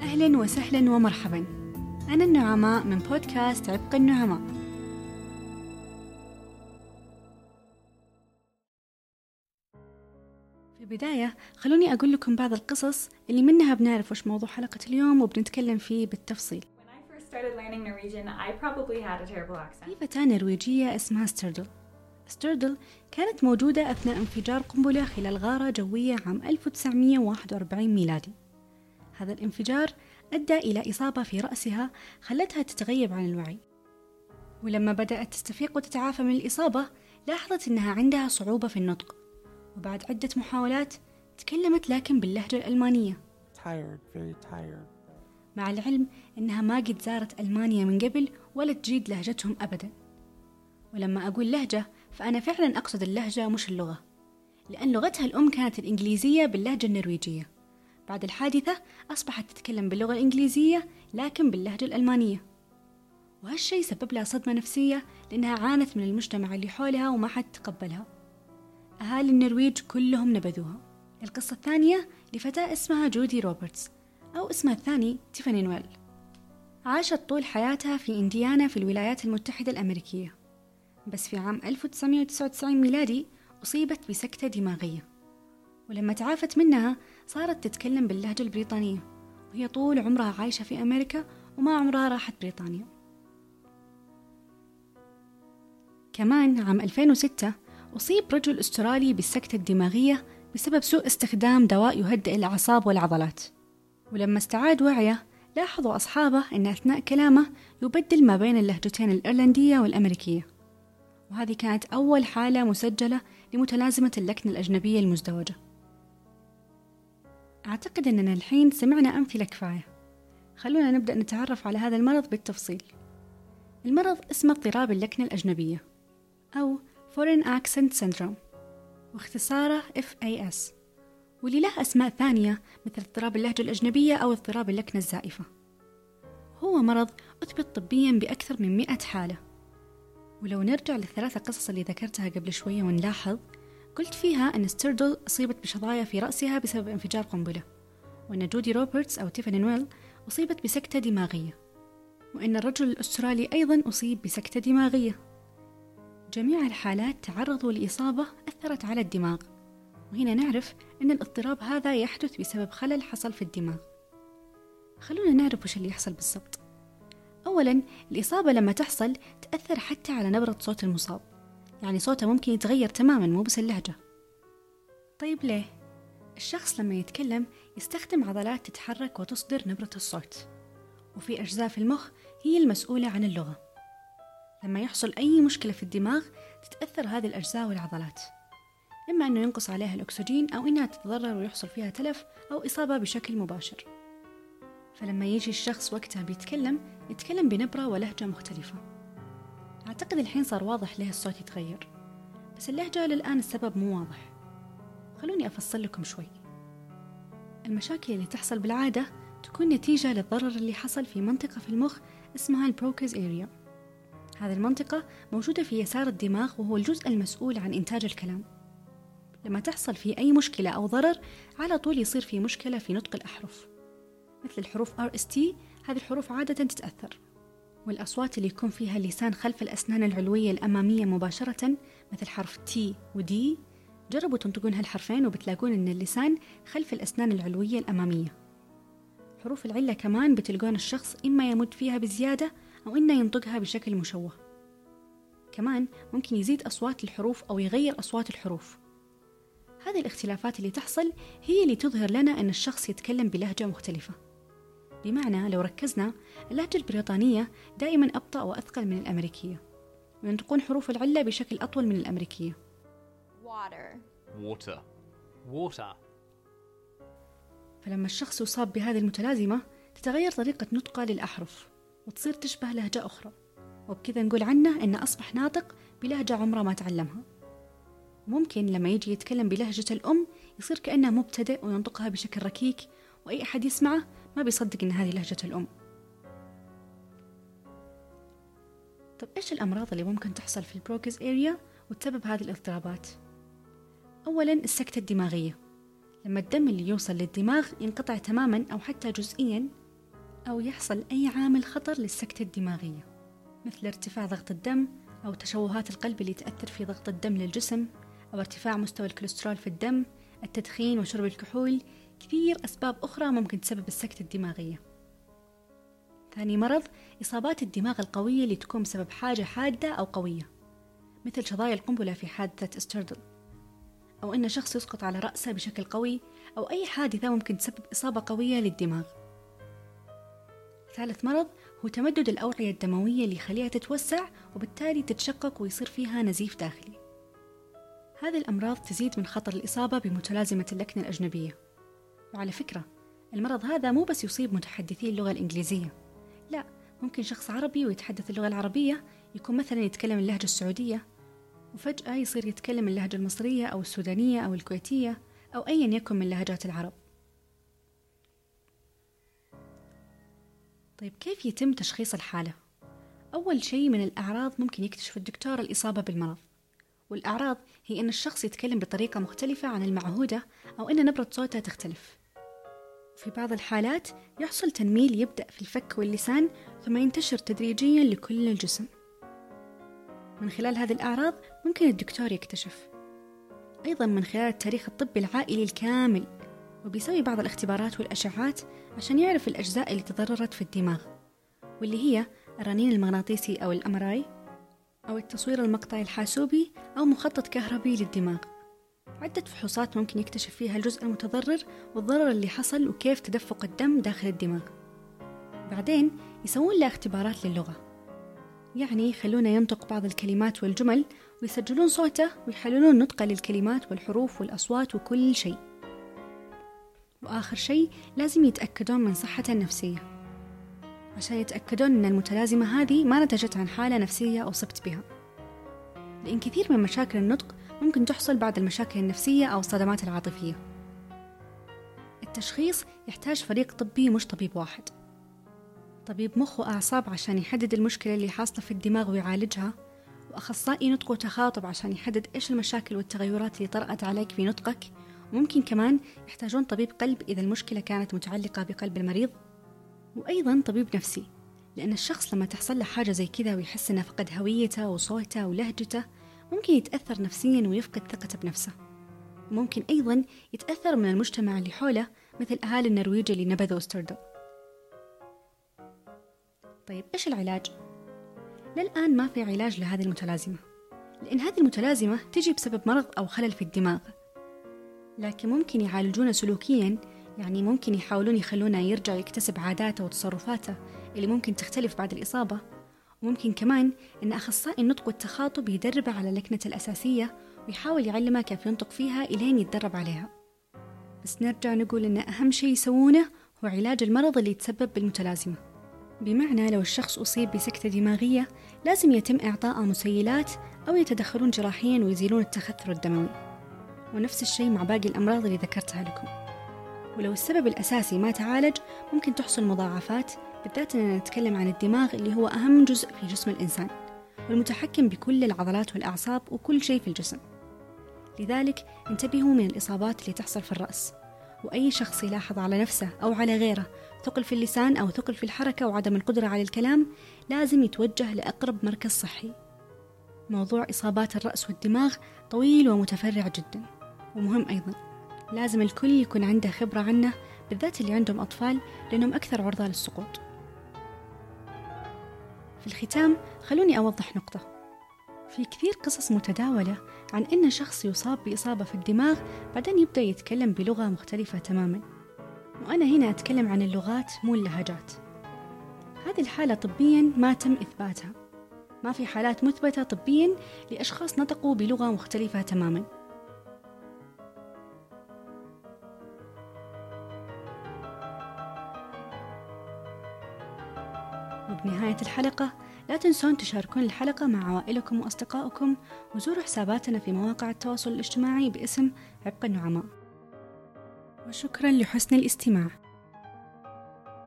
أهلا وسهلا ومرحبا. أنا النعماء من بودكاست عبق النعماء. في البداية خلوني أقول لكم بعض القصص اللي منها بنعرف وش موضوع حلقة اليوم وبنتكلم فيه بالتفصيل. في فتاة نرويجية اسمها ستيردل ستيردل كانت موجودة أثناء انفجار قنبلة خلال غارة جوية عام 1941 ميلادي. هذا الانفجار أدى إلى إصابة في رأسها خلتها تتغيب عن الوعي. ولما بدأت تستفيق وتتعافى من الإصابة لاحظت أنها عندها صعوبة في النطق. وبعد عدة محاولات تكلمت لكن باللهجة الألمانية. Tired, very tired. مع العلم أنها ما قد زارت ألمانيا من قبل ولا تجيد لهجتهم أبدا. ولما أقول لهجة فأنا فعلا أقصد اللهجة مش اللغة لأن لغتها الأم كانت الإنجليزية باللهجة النرويجية. بعد الحادثة أصبحت تتكلم باللغة الإنجليزية لكن باللهجة الألمانية. وهالشي سبب لها صدمة نفسية لأنها عانت من المجتمع اللي حولها وما حد تقبلها. أهالي النرويج كلهم نبذوها. القصة الثانية لفتاة اسمها جودي روبرتس أو اسمها الثاني تيفاني نويل. عاشت طول حياتها في إنديانا في الولايات المتحدة الأمريكية. بس في عام 1999 ميلادي أصيبت بسكتة دماغية. ولما تعافت منها صارت تتكلم باللهجة البريطانية. وهي طول عمرها عايشة في أمريكا وما عمرها راحت بريطانيا. كمان عام 2006 أصيب رجل أسترالي بالسكتة الدماغية بسبب سوء استخدام دواء يهدئ الأعصاب والعضلات. ولما استعاد وعيه لاحظوا أصحابه أن أثناء كلامه يبدل ما بين اللهجتين الإيرلندية والأمريكية. وهذه كانت أول حالة مسجلة لمتلازمة اللكنة الأجنبية المزدوجة. أعتقد أننا الحين سمعنا أمثلة كفاية. خلونا نبدأ نتعرف على هذا المرض بالتفصيل. المرض اسمه اضطراب اللكنة الأجنبية أو Foreign Accent Syndrome واختصاره FAS واللي له أسماء ثانية مثل اضطراب اللهجة الأجنبية أو اضطراب اللكنة الزائفة. هو مرض أثبت طبيا بأكثر من مئة حالة. ولو نرجع للثلاثة قصص اللي ذكرتها قبل شوية ونلاحظ قلت فيها أن أستريد إل أصيبت بشظايا في رأسها بسبب انفجار قنبلة وأن جودي روبرتس أو تيفاني نويل أصيبت بسكتة دماغية وأن الرجل الأسترالي أيضا أصيب بسكتة دماغية. جميع الحالات تعرضوا لإصابة أثرت على الدماغ وهنا نعرف أن الاضطراب هذا يحدث بسبب خلل حصل في الدماغ. خلونا نعرف وش اللي يحصل بالضبط. أولا الإصابة لما تحصل تأثر حتى على نبرة صوت المصاب. يعني صوته ممكن يتغير تماما مو بس اللهجة. طيب ليه؟ الشخص لما يتكلم يستخدم عضلات تتحرك وتصدر نبرة الصوت وفي أجزاء في المخ هي المسؤولة عن اللغة. لما يحصل أي مشكلة في الدماغ تتأثر هذه الأجزاء والعضلات. إما أنه ينقص عليها الأكسجين أو إنها تتضرر ويحصل فيها تلف أو إصابة بشكل مباشر. فلما يجي الشخص وقتها بيتكلم يتكلم بنبرة ولهجة مختلفة. أعتقد الحين صار واضح ليه الصوت يتغير. بس اللهجة للآن السبب مو واضح. خلوني أفصل لكم شوي. المشاكل اللي تحصل بالعادة تكون نتيجة للضرر اللي حصل في منطقة في المخ اسمها البروكز اريا هذه المنطقة موجودة في يسار الدماغ وهو الجزء المسؤول عن إنتاج الكلام. لما تحصل فيه أي مشكلة أو ضرر على طول يصير في مشكلة في نطق الأحرف. مثل الحروف RST هذه الحروف عادة تتأثر. والأصوات اللي يكون فيها اللسان خلف الأسنان العلوية الأمامية مباشرة مثل حرف T و D. جربوا تنطقون هالحرفين وبتلاقون أن اللسان خلف الأسنان العلوية الأمامية. حروف العلة كمان بتلقون الشخص إما يمد فيها بزيادة أو إنه ينطقها بشكل مشوه. كمان ممكن يزيد أصوات الحروف أو يغير أصوات الحروف. هذه الاختلافات اللي تحصل هي اللي تظهر لنا أن الشخص يتكلم بلهجة مختلفة. بمعنى لو ركزنا اللهجة البريطانية دائما أبطأ وأثقل من الأمريكية وينطقون حروف العلة بشكل أطول من الأمريكية Water. Water. Water. فلما الشخص يصاب بهذه المتلازمة تتغير طريقة نطقه للأحرف وتصير تشبه لهجة أخرى وبكذا نقول عنه إنه أصبح ناطق بلهجة عمره ما تعلمها ممكن لما يجي يتكلم بلهجة الأم يصير كأنه مبتدئ وينطقها بشكل ركيك وأي أحد يسمعه ما بيصدق إن هذه لهجة الأم طب إيش الأمراض اللي ممكن تحصل في البروكز اريا وتسبب هذه الاضطرابات؟ أولا السكتة الدماغية لما الدم اللي يوصل للدماغ ينقطع تماما أو حتى جزئيا أو يحصل أي عامل خطر للسكتة الدماغية مثل ارتفاع ضغط الدم أو تشوهات القلب اللي تأثر في ضغط الدم للجسم أو ارتفاع مستوى الكوليسترول في الدم التدخين وشرب الكحول كثير أسباب أخرى ممكن تسبب السكتة الدماغية. ثاني مرض إصابات الدماغ القوية اللي تكون بسبب حاجة حادة أو قوية مثل شظايا القنبلة في حادثة استردل أو أن شخص يسقط على رأسه بشكل قوي أو أي حادثة ممكن تسبب إصابة قوية للدماغ. ثالث مرض هو تمدد الأوعية الدموية اللي يخليها تتوسع وبالتالي تتشقق ويصير فيها نزيف داخلي. هذه الأمراض تزيد من خطر الإصابة بمتلازمة اللكنة الأجنبية. وعلى فكرة المرض هذا مو بس يصيب متحدثي اللغة الإنجليزية. لا ممكن شخص عربي ويتحدث اللغة العربية يكون مثلا يتكلم اللهجة السعودية وفجأة يصير يتكلم اللهجة المصرية أو السودانية أو الكويتية أو أيا يكن من لهجات العرب. طيب كيف يتم تشخيص الحالة؟ أول شيء من الأعراض ممكن يكتشف الدكتور الإصابة بالمرض. والأعراض هي أن الشخص يتكلم بطريقة مختلفة عن المعهودة أو أن نبرة صوته تختلف. في بعض الحالات يحصل تنميل يبدأ في الفك واللسان ثم ينتشر تدريجيا لكل الجسم. من خلال هذه الأعراض ممكن الدكتور يكتشف. أيضا من خلال التاريخ الطبي العائلي الكامل وبيسوي بعض الاختبارات والأشعات عشان يعرف الأجزاء اللي تضررت في الدماغ واللي هي الرنين المغناطيسي أو الأمراي أو التصوير المقطعي الحاسوبي أو مخطط كهربي للدماغ. عدة فحوصات ممكن يكتشف فيها الجزء المتضرر والضرر اللي حصل وكيف تدفق الدم داخل الدماغ. بعدين يسوون له اختبارات للغة. يعني يخلونه ينطق بعض الكلمات والجمل ويسجلون صوته ويحللون نطقه للكلمات والحروف والأصوات وكل شيء. وآخر شيء لازم يتأكدون من صحته النفسية. عشان يتأكدون أن المتلازمة هذه ما نتجت عن حالة نفسية أصبت بها. لأن كثير من مشاكل النطق ممكن تحصل بعد المشاكل النفسية أو الصدمات العاطفية. التشخيص يحتاج فريق طبي مش طبيب واحد. طبيب مخ وأعصاب عشان يحدد المشكلة اللي حاصلة في الدماغ ويعالجها وأخصائي نطق وتخاطب عشان يحدد إيش المشاكل والتغيرات اللي طرأت عليك في نطقك. وممكن كمان يحتاجون طبيب قلب إذا المشكلة كانت متعلقة بقلب المريض. وأيضا طبيب نفسي لأن الشخص لما تحصل له حاجة زي كذا ويحس إنه فقد هويته وصوته ولهجته ممكن يتأثر نفسيا ويفقد ثقته بنفسه ممكن أيضا يتأثر من المجتمع اللي حوله مثل أهالي النرويج اللي نبذوا ستردو طيب إيش العلاج؟ للآن ما في علاج لهذه المتلازمة لأن هذه المتلازمة تجي بسبب مرض أو خلل في الدماغ لكن ممكن يعالجونه سلوكيا يعني ممكن يحاولون يخلونه يرجع يكتسب عاداته وتصرفاته اللي ممكن تختلف بعد الإصابة. وممكن كمان أن أخصائي النطق والتخاطب يدربه على اللكنة الأساسية ويحاول يعلمه كيف ينطق فيها إلين يتدرب عليها. بس نرجع نقول أن أهم شيء يسوونه هو علاج المرض اللي يتسبب بالمتلازمة. بمعنى لو الشخص أصيب بسكتة دماغية لازم يتم إعطاءه مسيلات أو يتدخلون جراحيا ويزيلون التخثر الدموي. ونفس الشيء مع باقي الأمراض اللي ذكرتها لكم. ولو السبب الأساسي ما تعالج ممكن تحصل مضاعفات بالذات أننا نتكلم عن الدماغ اللي هو أهم جزء في جسم الإنسان والمتحكم بكل العضلات والأعصاب وكل شيء في الجسم. لذلك انتبهوا من الإصابات اللي تحصل في الرأس وأي شخص يلاحظ على نفسه أو على غيره ثقل في اللسان أو ثقل في الحركة وعدم القدرة على الكلام لازم يتوجه لأقرب مركز صحي. موضوع إصابات الرأس والدماغ طويل ومتفرع جدا ومهم أيضا. لازم الكل يكون عنده خبرة عنه بالذات اللي عندهم أطفال لأنهم أكثر عرضة للسقوط. في الختام خلوني أوضح نقطة. في كثير قصص متداولة عن أن شخص يصاب بإصابة في الدماغ بعدين يبدأ يتكلم بلغة مختلفة تماما. وأنا هنا أتكلم عن اللغات مو اللهجات. هذه الحالة طبيا ما تم إثباتها. ما في حالات مثبتة طبيا لأشخاص نطقوا بلغة مختلفة تماما. وبنهاية الحلقة لا تنسون تشاركون الحلقة مع عوائلكم وأصدقائكم وزوروا حساباتنا في مواقع التواصل الاجتماعي باسم عبق النعماء. وشكرا لحسن الاستماع.